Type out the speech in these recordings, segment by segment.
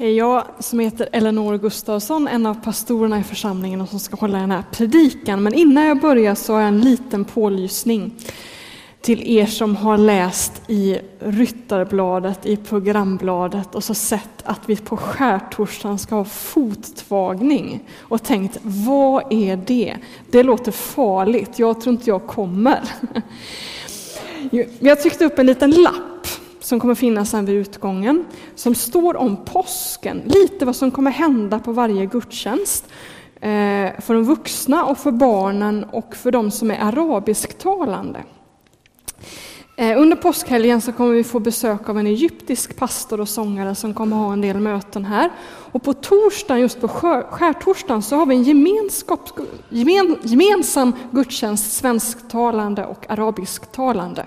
Jag som heter Eleanor Gustafsson, en av pastorerna i församlingen och som ska hålla den här predikan. Men innan jag börjar så har jag en liten pålysning till er som har läst i Ryttarbladet, i programbladet och så sett att vi på skärtorsdagen ska ha fottvagning och tänkt, vad är det? Det låter farligt, jag tror inte jag kommer. Jag tryckte upp en liten lapp som kommer finnas sen vid utgången, som står om påsken, lite vad som kommer hända på varje gudstjänst eh, för de vuxna och för barnen och för de som är arabisktalande. Eh, under påskhelgen så kommer vi få besök av en egyptisk pastor och sångare som kommer ha en del möten här. Och på torsdagen, just på skärtorsdagen, så har vi en gemenskap, gemen, gemensam gudstjänst svensktalande och arabisktalande.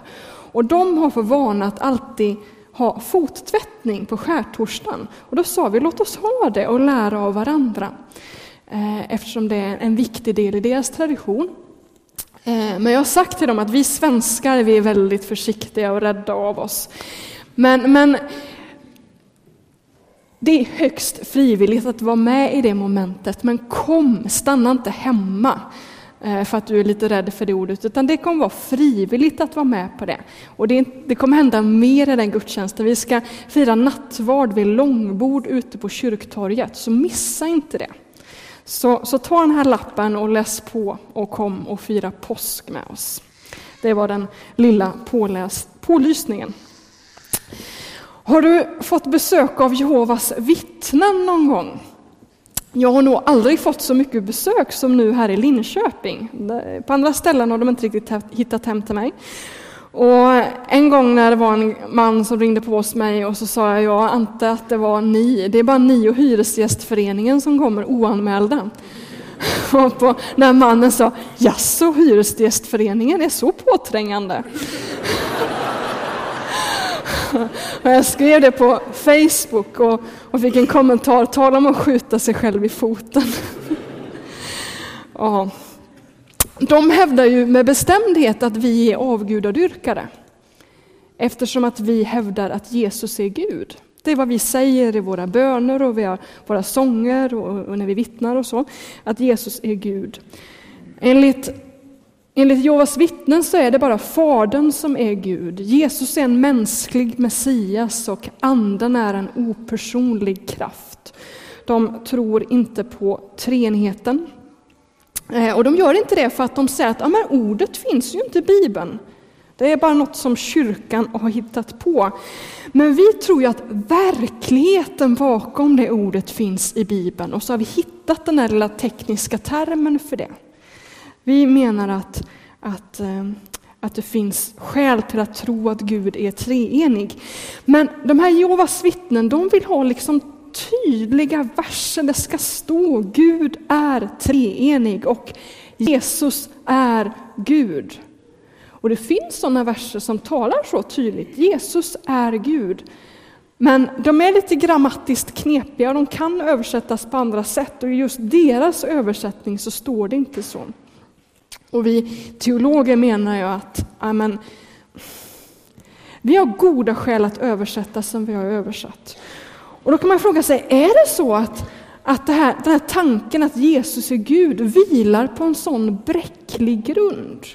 Och de har för vana att alltid ha fottvättning på skärtorsdagen. Och då sa vi, låt oss ha det och lära av varandra. Eh, eftersom det är en viktig del i deras tradition. Eh, men jag har sagt till dem att vi svenskar vi är väldigt försiktiga och rädda av oss. Men, men det är högst frivilligt att vara med i det momentet, men kom, stanna inte hemma Eh, för att du är lite rädd för det ordet, utan det kommer vara frivilligt att vara med på det. Och det, det kommer hända mer i den gudstjänsten. Vi ska fira nattvard vid långbord ute på kyrktorget, så missa inte det. Så, så ta den här lappen och läs på och kom och fira påsk med oss. Det var den lilla påläs, pålysningen. Har du fått besök av Jehovas vittnen någon gång? Jag har nog aldrig fått så mycket besök som nu här i Linköping. På andra ställen har de inte riktigt hittat hem till mig. Och en gång när det var en man som ringde på hos mig och så sa jag, jag antar att det var ni, det är bara ni och Hyresgästföreningen som kommer oanmälda. Och på, när mannen sa, jaså, Hyresgästföreningen är så påträngande? Och jag skrev det på Facebook och, och fick en kommentar, tala om att skjuta sig själv i foten. Ja. De hävdar ju med bestämdhet att vi är avgudadyrkare. Eftersom att vi hävdar att Jesus är Gud. Det är vad vi säger i våra böner och våra sånger och när vi vittnar och så. Att Jesus är Gud. Enligt, enligt Jehovas vittnen så är det bara Fadern som är Gud. Jesus är en mänsklig Messias och Anden är en opersonlig kraft. De tror inte på treenigheten. Eh, och de gör inte det för att de säger att ja, men ordet finns ju inte i Bibeln. Det är bara något som kyrkan har hittat på. Men vi tror ju att verkligheten bakom det ordet finns i Bibeln och så har vi hittat den här lilla tekniska termen för det. Vi menar att, att, eh, att det finns skäl till att tro att Gud är treenig. Men de här Jehovas vittnen, de vill ha liksom tydliga verser. Det ska stå Gud är treenig och Jesus är Gud. Och det finns sådana verser som talar så tydligt. Jesus är Gud. Men de är lite grammatiskt knepiga och de kan översättas på andra sätt och i just deras översättning så står det inte så. Och vi teologer menar ju att amen, vi har goda skäl att översätta som vi har översatt. Och då kan man fråga sig, är det så att, att här, den här tanken att Jesus är Gud vilar på en sån bräcklig grund?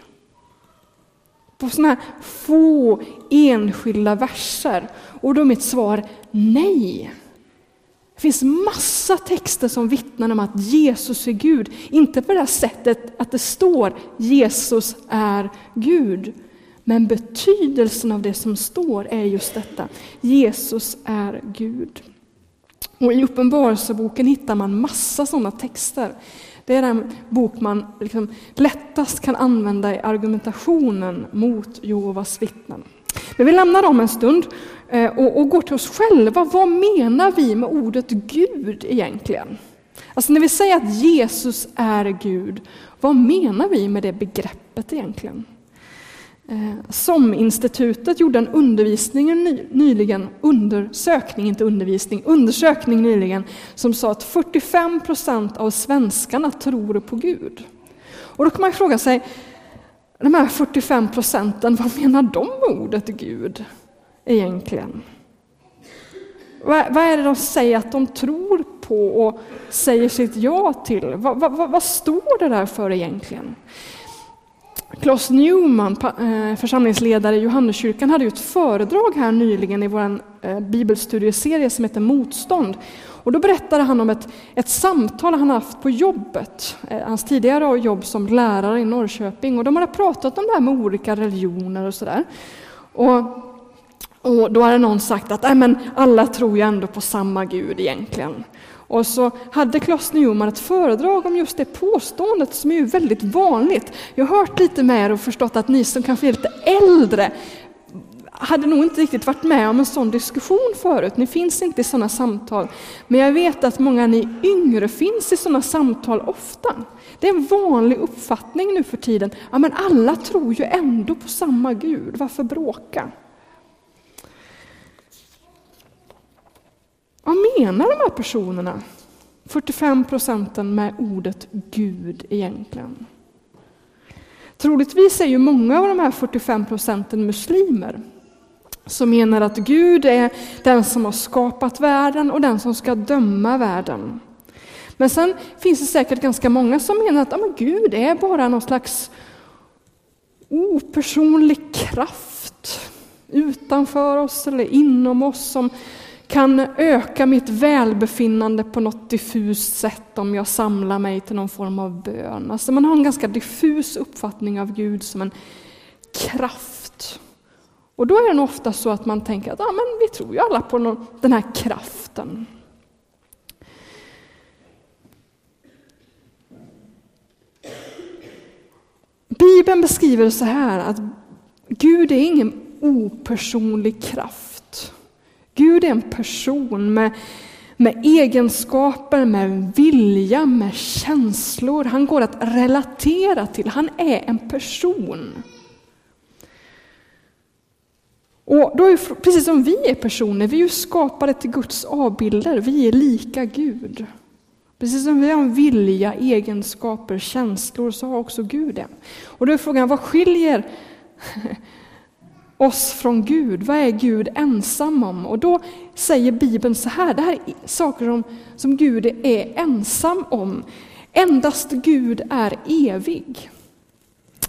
På sådana här få enskilda verser? Och då är mitt svar nej. Det finns massa texter som vittnar om att Jesus är Gud. Inte på det här sättet att det står Jesus är Gud. Men betydelsen av det som står är just detta. Jesus är Gud. Och I Uppenbarelseboken hittar man massa sådana texter. Det är den bok man liksom lättast kan använda i argumentationen mot Jehovas vittnen. Men vi lämnar dem en stund Eh, och, och går till oss själva. Vad menar vi med ordet Gud egentligen? Alltså när vi säger att Jesus är Gud, vad menar vi med det begreppet egentligen? Eh, SOM-institutet gjorde en undervisning nyligen, undersökning, inte undervisning, undersökning nyligen som sa att 45 procent av svenskarna tror på Gud. Och då kan man fråga sig, de här 45 procenten, vad menar de med ordet Gud egentligen? Vad, vad är det de säger att de tror på och säger sitt ja till? Vad, vad, vad står det där för egentligen? Klas Newman, eh, församlingsledare i Johanneskyrkan, hade ju ett föredrag här nyligen i vår eh, bibelstudieserie som heter Motstånd. Och då berättade han om ett, ett samtal han haft på jobbet, eh, hans tidigare jobb som lärare i Norrköping. Och de hade pratat om det här med olika religioner och sådär. Och, och då hade någon sagt att men alla tror ju ändå på samma Gud egentligen. Och så hade Klas Newman ett föredrag om just det påståendet som är ju väldigt vanligt. Jag har hört lite mer och förstått att ni som kanske är lite äldre hade nog inte riktigt varit med om en sån diskussion förut. Ni finns inte i sådana samtal. Men jag vet att många ni yngre finns i sådana samtal ofta. Det är en vanlig uppfattning nu för tiden. Ja, men alla tror ju ändå på samma Gud, varför bråka? Vad menar de här personerna, 45 procenten, med ordet Gud egentligen? Troligtvis är ju många av de här 45 procenten muslimer som menar att Gud är den som har skapat världen och den som ska döma världen. Men sen finns det säkert ganska många som menar att ja, men Gud är bara någon slags opersonlig kraft utanför oss eller inom oss som kan öka mitt välbefinnande på något diffust sätt om jag samlar mig till någon form av bön. Alltså man har en ganska diffus uppfattning av Gud som en kraft. Och då är det nog ofta så att man tänker att ja, men vi tror ju alla på någon, den här kraften. Bibeln beskriver det så här att Gud är ingen opersonlig kraft. Gud är en person med, med egenskaper, med vilja, med känslor. Han går att relatera till. Han är en person. Och då är, precis som vi är personer, vi är ju skapade till Guds avbilder. Vi är lika Gud. Precis som vi har en vilja, egenskaper, känslor så har också Gud det. Och då är frågan, vad skiljer oss från Gud? Vad är Gud ensam om? Och då säger Bibeln så här, det här är saker som, som Gud är ensam om. Endast Gud är evig.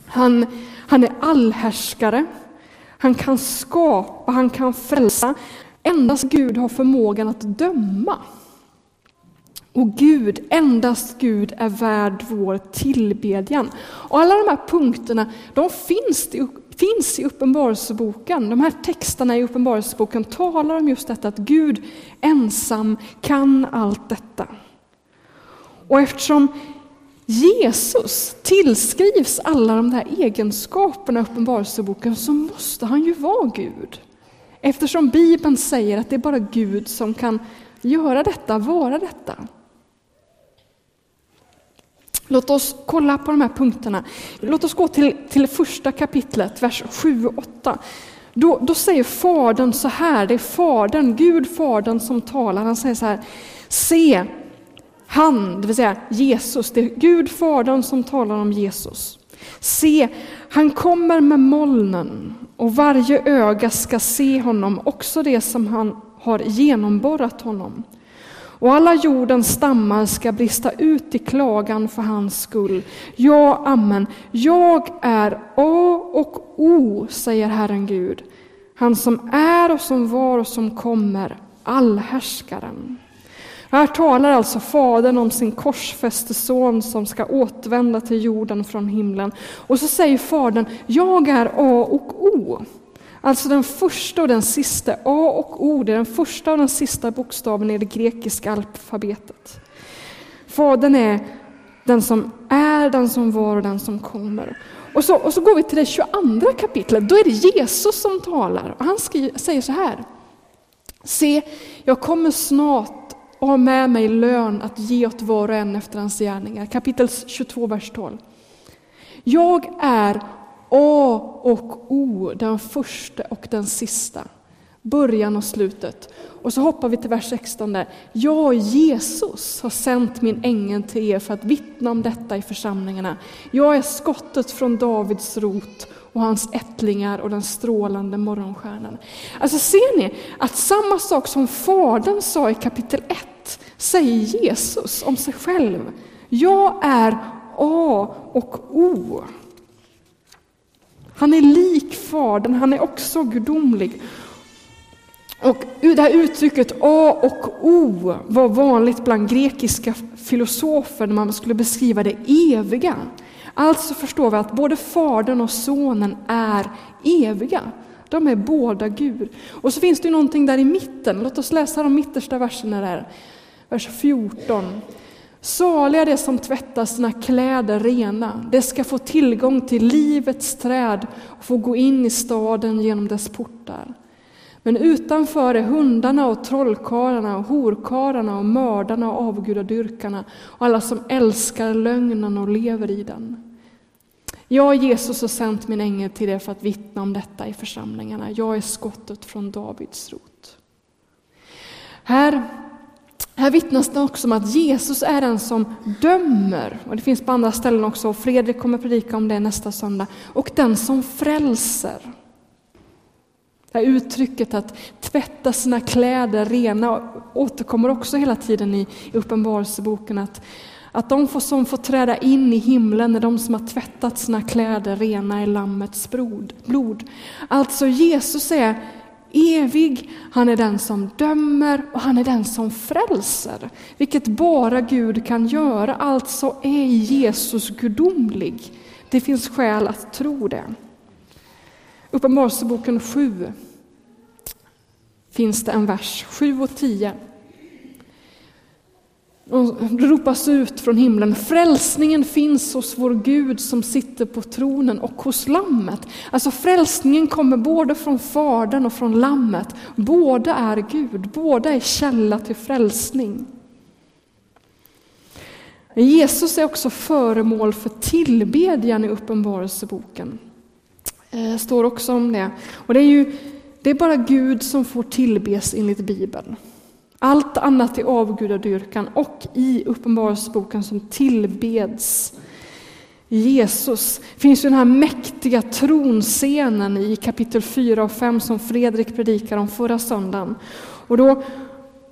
Han, han är allhärskare. Han kan skapa, han kan frälsa. Endast Gud har förmågan att döma. Och Gud, endast Gud är värd vår tillbedjan. Och alla de här punkterna, de finns, finns i Uppenbarelseboken. De här texterna i Uppenbarelseboken talar om just detta att Gud ensam kan allt detta. Och eftersom Jesus tillskrivs alla de där egenskaperna i Uppenbarelseboken så måste han ju vara Gud. Eftersom Bibeln säger att det är bara Gud som kan göra detta, vara detta. Låt oss kolla på de här punkterna. Låt oss gå till, till första kapitlet, vers 7 och 8. Då, då säger Fadern så här, det är Fadern, Gud Fadern som talar. Han säger så här, se, han, det vill säga Jesus, det är Gud Fadern som talar om Jesus. Se, han kommer med molnen och varje öga ska se honom, också det som han har genomborrat honom. Och alla jordens stammar ska brista ut i klagan för hans skull. Ja, amen. Jag är A och O, säger Herren Gud. Han som är och som var och som kommer, allhärskaren. Här talar alltså Fadern om sin korsfäste son som ska återvända till jorden från himlen. Och så säger Fadern, jag är A och O. Alltså den första och den sista, A och O, det är den första och den sista bokstaven i det grekiska alfabetet. Fadern är den som är, den som var och den som kommer. Och så, och så går vi till det 22 kapitlet, då är det Jesus som talar. Och han skriver, säger så här. Se, jag kommer snart och har med mig lön att ge åt var och en efter hans gärningar. Kapitel 22, vers 12. Jag är A och O, den första och den sista. Början och slutet. Och så hoppar vi till vers 16 där. Jag, Jesus, har sänt min ängel till er för att vittna om detta i församlingarna. Jag är skottet från Davids rot och hans ättlingar och den strålande morgonstjärnan. Alltså ser ni att samma sak som Fadern sa i kapitel 1 säger Jesus om sig själv. Jag är A och O. Han är lik Fadern, han är också gudomlig. Och det här uttrycket A och O var vanligt bland grekiska filosofer när man skulle beskriva det eviga. Alltså förstår vi att både Fadern och Sonen är eviga. De är båda Gud. Och så finns det någonting där i mitten. Låt oss läsa de mittersta verserna där. Vers 14. Saliga de som tvättar sina kläder rena, de ska få tillgång till livets träd och få gå in i staden genom dess portar. Men utanför är hundarna och trollkarlarna och horkarlarna och mördarna och avgudadyrkarna och alla som älskar lögnen och lever i den. Jag, Jesus, har sänt min ängel till er för att vittna om detta i församlingarna. Jag är skottet från Davids rot. Här, här vittnas det också om att Jesus är den som dömer. Och Det finns på andra ställen också, och Fredrik kommer predika om det nästa söndag. Och den som frälser. Det här uttrycket att tvätta sina kläder rena återkommer också hela tiden i Uppenbarelseboken. Att, att de får, som får träda in i himlen är de som har tvättat sina kläder rena i Lammets blod. Alltså Jesus är evig, han är den som dömer och han är den som frälser. Vilket bara Gud kan göra, alltså är Jesus gudomlig. Det finns skäl att tro det. Uppenbarelseboken 7 finns det en vers, 7 och 10. Ropas ut från himlen, frälsningen finns hos vår Gud som sitter på tronen och hos Lammet. Alltså frälsningen kommer både från Fadern och från Lammet. Båda är Gud, båda är källa till frälsning. Jesus är också föremål för tillbedjan i Uppenbarelseboken. Det står också om det. Och det är ju det är bara Gud som får tillbes enligt Bibeln. Allt annat i avgudadyrkan och i Uppenbarelseboken som tillbeds Jesus finns ju den här mäktiga tronscenen i kapitel 4 och 5 som Fredrik predikade om förra söndagen. Och då,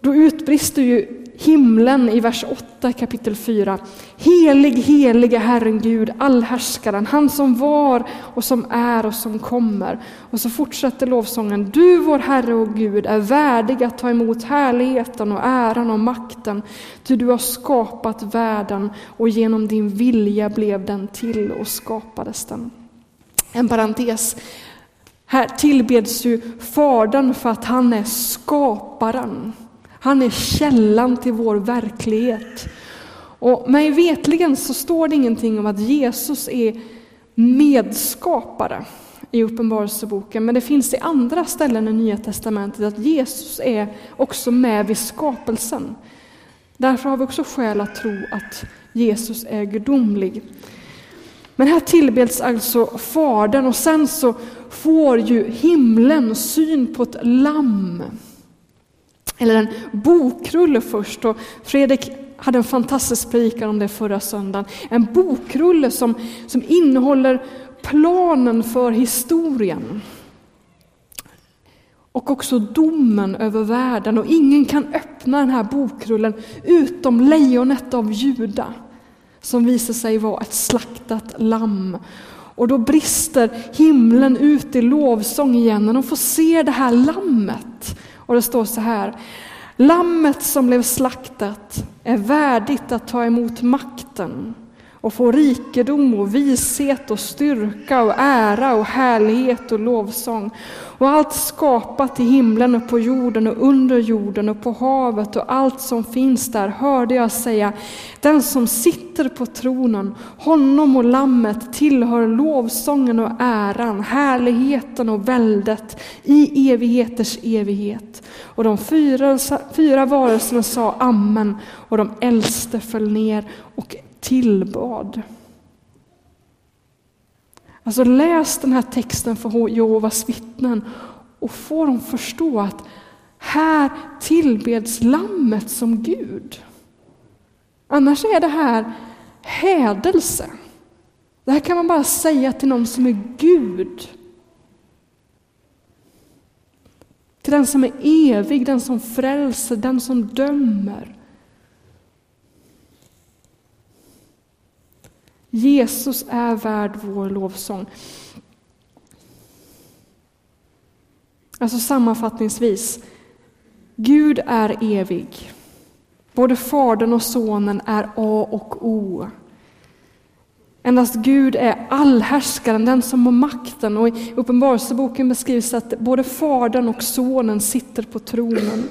då utbrister ju himlen i vers 8 kapitel 4. Helig, helige Herren Gud, allhärskaren, han som var och som är och som kommer. Och så fortsätter lovsången. Du vår Herre och Gud är värdig att ta emot härligheten och äran och makten, ty du har skapat världen och genom din vilja blev den till och skapades den. En parentes. Här tillbeds ju Fadern för att han är skaparen. Han är källan till vår verklighet. Och mig vetligen så står det ingenting om att Jesus är medskapare i Uppenbarelseboken, men det finns i andra ställen i Nya Testamentet att Jesus är också med vid skapelsen. Därför har vi också skäl att tro att Jesus är gudomlig. Men här tillbeds alltså Fadern och sen så får ju himlen syn på ett lamm eller en bokrulle först. Och Fredrik hade en fantastisk predikan om det förra söndagen. En bokrulle som, som innehåller planen för historien. Och också domen över världen. Och ingen kan öppna den här bokrullen utom lejonet av Juda. Som visar sig vara ett slaktat lamm. Och då brister himlen ut i lovsång igen när de får se det här lammet och det står så här. Lammet som blev slaktat är värdigt att ta emot makten och få rikedom och vishet och styrka och ära och härlighet och lovsång. Och allt skapat i himlen och på jorden och under jorden och på havet och allt som finns där hörde jag säga, den som sitter på tronen, honom och lammet tillhör lovsången och äran, härligheten och väldet i evigheters evighet. Och de fyra, fyra varelserna sa amen och de äldste föll ner och tillbad. Alltså läs den här texten för Jehovas vittnen och få dem förstå att här tillbeds lammet som Gud. Annars är det här hädelse. Det här kan man bara säga till någon som är Gud. Till den som är evig, den som frälser, den som dömer. Jesus är värd vår lovsång. Alltså sammanfattningsvis, Gud är evig. Både Fadern och Sonen är A och O. Endast Gud är allhärskaren, den som har makten. Och I Uppenbarelseboken beskrivs att både Fadern och Sonen sitter på tronen.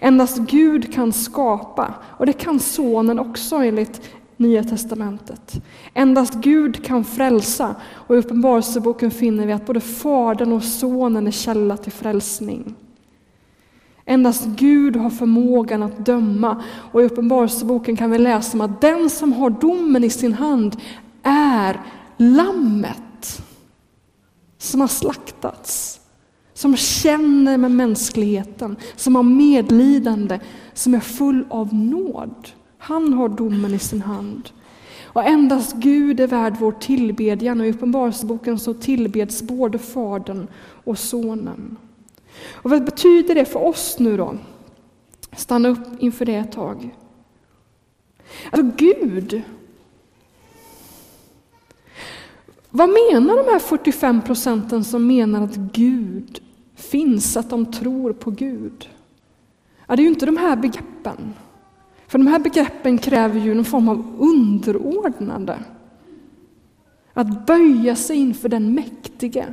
Endast Gud kan skapa, och det kan Sonen också enligt Nya testamentet. Endast Gud kan frälsa, och i Uppenbarelseboken finner vi att både Fadern och Sonen är källa till frälsning. Endast Gud har förmågan att döma, och i Uppenbarelseboken kan vi läsa om att den som har domen i sin hand är lammet som har slaktats, som känner med mänskligheten, som har medlidande, som är full av nåd. Han har domen i sin hand. Och endast Gud är värd vår tillbedjan och i Uppenbarelseboken så tillbeds både Fadern och Sonen. Och vad betyder det för oss nu då? Stanna upp inför det ett tag. Alltså Gud Vad menar de här 45 procenten som menar att Gud finns, att de tror på Gud? Ja, det är ju inte de här begreppen. För de här begreppen kräver ju någon form av underordnande. Att böja sig inför den mäktige,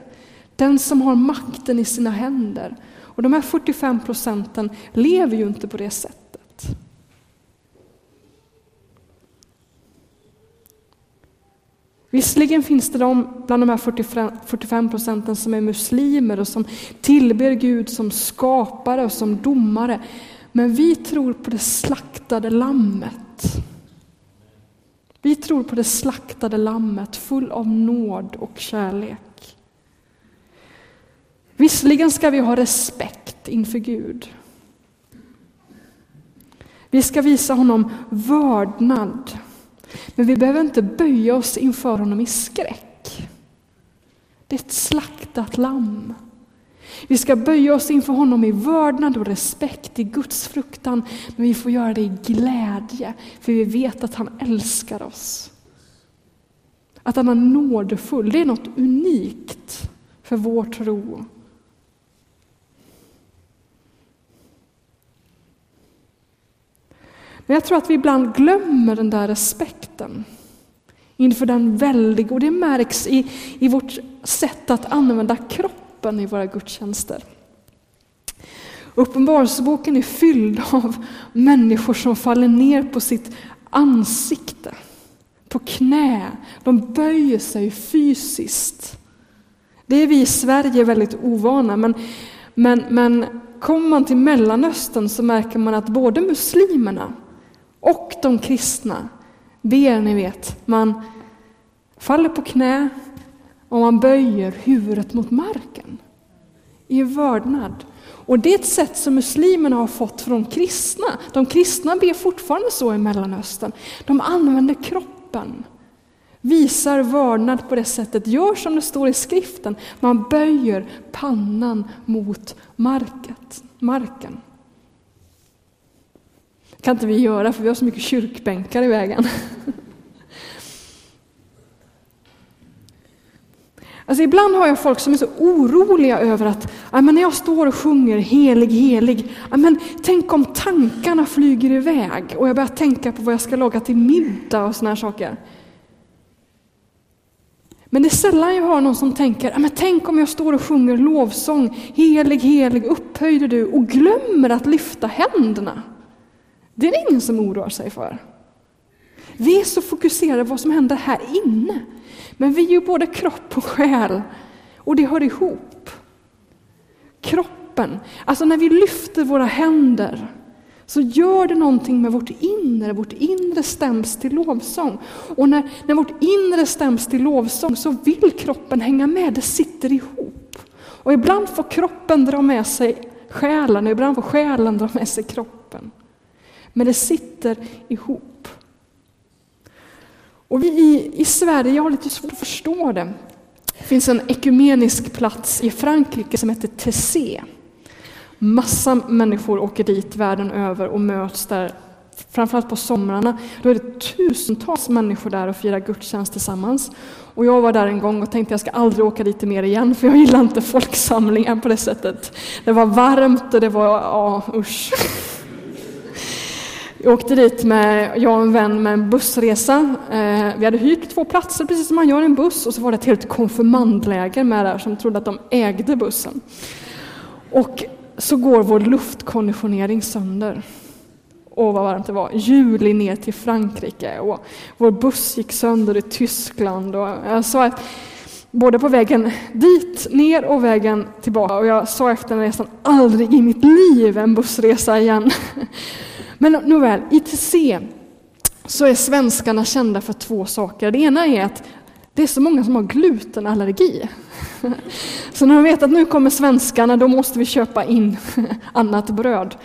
den som har makten i sina händer. Och de här 45 procenten lever ju inte på det sättet. Visserligen finns det de bland de här 45 procenten som är muslimer och som tillber Gud som skapare och som domare. Men vi tror på det slaktade lammet. Vi tror på det slaktade lammet full av nåd och kärlek. Visserligen ska vi ha respekt inför Gud. Vi ska visa honom vördnad. Men vi behöver inte böja oss inför honom i skräck. Det är ett slaktat lamm. Vi ska böja oss inför honom i vördnad och respekt, i Guds fruktan, men vi får göra det i glädje, för vi vet att han älskar oss. Att han är nådefull, det är något unikt för vår tro. Men jag tror att vi ibland glömmer den där respekten inför den väldiga, och det märks i, i vårt sätt att använda kroppen i våra gudstjänster. Uppenbarelseboken är fylld av människor som faller ner på sitt ansikte, på knä. De böjer sig fysiskt. Det är vi i Sverige väldigt ovana, men, men, men kommer man till Mellanöstern så märker man att både muslimerna och de kristna ber, ni vet, man faller på knä och man böjer huvudet mot marken i vördnad. Och det är ett sätt som muslimerna har fått från kristna. De kristna ber fortfarande så i Mellanöstern. De använder kroppen, visar vördnad på det sättet, gör som det står i skriften, man böjer pannan mot market, marken kan inte vi göra för vi har så mycket kyrkbänkar i vägen. Alltså ibland har jag folk som är så oroliga över att men när jag står och sjunger helig, helig, men tänk om tankarna flyger iväg och jag börjar tänka på vad jag ska laga till middag och sådana här saker. Men det är sällan jag hör någon som tänker, men tänk om jag står och sjunger lovsång, helig, helig, upphöjde du och glömmer att lyfta händerna. Det är det ingen som oroar sig för. Vi är så fokuserade på vad som händer här inne. Men vi är ju både kropp och själ och det hör ihop. Kroppen, alltså när vi lyfter våra händer så gör det någonting med vårt inre. Vårt inre stäms till lovsång. Och när, när vårt inre stäms till lovsång så vill kroppen hänga med, det sitter ihop. Och ibland får kroppen dra med sig själen, och ibland får själen dra med sig kroppen. Men det sitter ihop. Och vi i, i Sverige har lite svårt att förstå det. Det finns en ekumenisk plats i Frankrike som heter Tessé. Massa människor åker dit världen över och möts där framförallt på somrarna, då är det tusentals människor där och firar gudstjänst tillsammans. Och jag var där en gång och tänkte jag ska aldrig åka dit mer igen, för jag gillar inte folksamlingar på det sättet. Det var varmt och det var, ja usch. Jag åkte dit med, jag och en vän med en bussresa. Eh, vi hade hyrt två platser, precis som man gör i en buss, och så var det ett helt konfirmandläger med där som trodde att de ägde bussen. Och så går vår luftkonditionering sönder. Åh, vad varmt det var. Juli ner till Frankrike och vår buss gick sönder i Tyskland. Och jag sa att både på vägen dit, ner och vägen tillbaka. Och jag sa efter den resan, aldrig i mitt liv en bussresa igen. Men nåväl, i ITC så är svenskarna kända för två saker. Det ena är att det är så många som har glutenallergi. Så när de vet att nu kommer svenskarna, då måste vi köpa in annat bröd.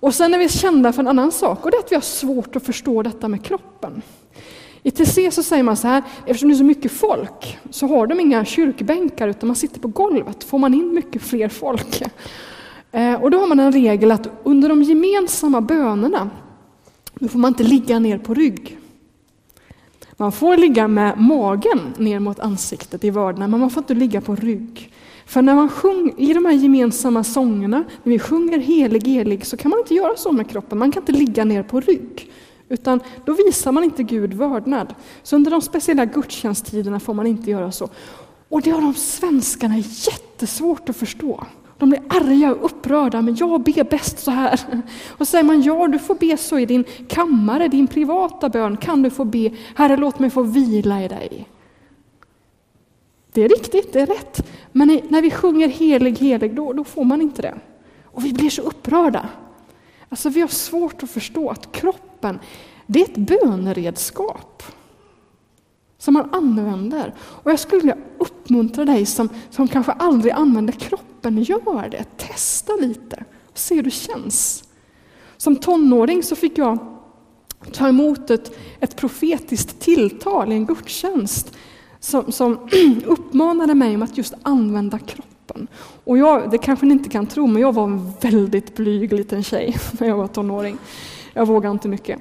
Och sen är vi kända för en annan sak och det är att vi har svårt att förstå detta med kroppen. I TC så säger man så här, eftersom det är så mycket folk så har de inga kyrkbänkar utan man sitter på golvet, får man in mycket fler folk. Eh, och då har man en regel att under de gemensamma bönerna, då får man inte ligga ner på rygg. Man får ligga med magen ner mot ansiktet i vördnad, men man får inte ligga på rygg. För när man sjunger i de här gemensamma sångerna, när vi sjunger helig, helig, så kan man inte göra så med kroppen. Man kan inte ligga ner på rygg. Utan då visar man inte Gud vördnad. Så under de speciella gudstjänsttiderna får man inte göra så. Och det har de svenskarna jättesvårt att förstå. De blir arga och upprörda, men jag ber bäst så här. Och säger man, ja du får be så i din kammare, din privata bön kan du få be, Herre låt mig få vila i dig. Det är riktigt, det är rätt. Men när vi sjunger helig, helig, då, då får man inte det. Och vi blir så upprörda. Alltså vi har svårt att förstå att kroppen, det är ett böneredskap som man använder. Och jag skulle vilja uppmuntra dig som, som kanske aldrig använder kroppen, gör det. Testa lite och se hur det känns. Som tonåring så fick jag ta emot ett, ett profetiskt tilltal i en gudstjänst som, som uppmanade mig om att just använda kroppen. Och jag, det kanske ni inte kan tro, men jag var en väldigt blyg liten tjej när jag var tonåring. Jag vågade inte mycket.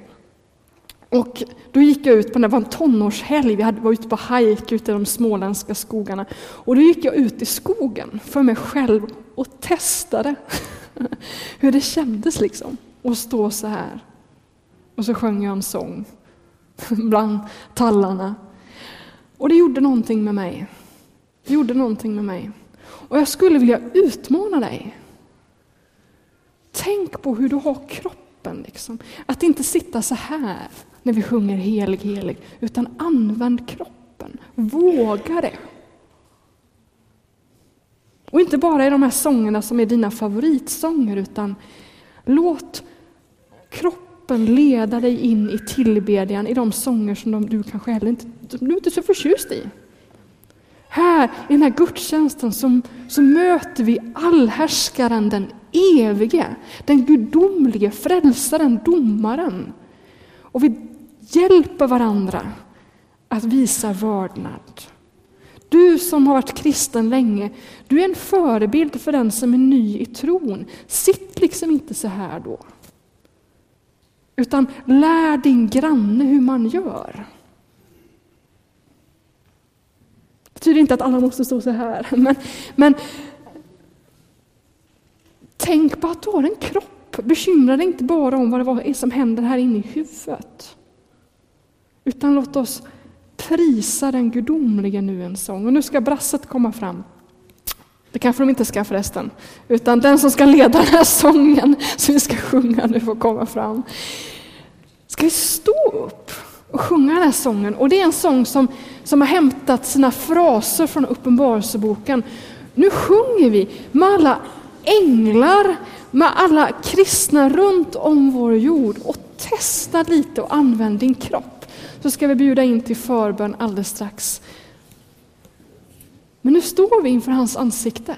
Och då gick jag ut på, det var en tonårshelg, vi var ute på hajk ute i de småländska skogarna. Och då gick jag ut i skogen för mig själv och testade hur det kändes liksom att stå så här. Och så sjöng jag en sång bland tallarna. Och det gjorde någonting med mig. Det gjorde någonting med mig. Och jag skulle vilja utmana dig. Tänk på hur du har kroppen. Liksom. Att inte sitta så här när vi sjunger helig, helig, utan använd kroppen. Våga det. Och inte bara i de här sångerna som är dina favoritsånger, utan låt kroppen leda dig in i tillbedjan i de sånger som du kanske heller inte, du är inte är så förtjust i. Här i den här gudstjänsten så, så möter vi allhärskaren, den evige, den gudomlige frälsaren, domaren. Och vi hjälper varandra att visa vördnad. Du som har varit kristen länge, du är en förebild för den som är ny i tron. Sitt liksom inte så här då. Utan lär din granne hur man gör. Det betyder inte att alla måste stå så här, men, men tänk på att du har en kropp. Bekymra dig inte bara om vad det är som händer här inne i huvudet. Utan låt oss prisa den gudomlige nu en sång. Och nu ska brasset komma fram. Det kanske de inte ska förresten. Utan den som ska leda den här sången som vi ska sjunga nu får komma fram. Ska vi stå upp och sjunga den här sången? Och det är en sång som, som har hämtat sina fraser från Uppenbarelseboken. Nu sjunger vi med alla änglar, med alla kristna runt om vår jord och testa lite och använd din kropp så ska vi bjuda in till förbön alldeles strax. Men nu står vi inför hans ansikte.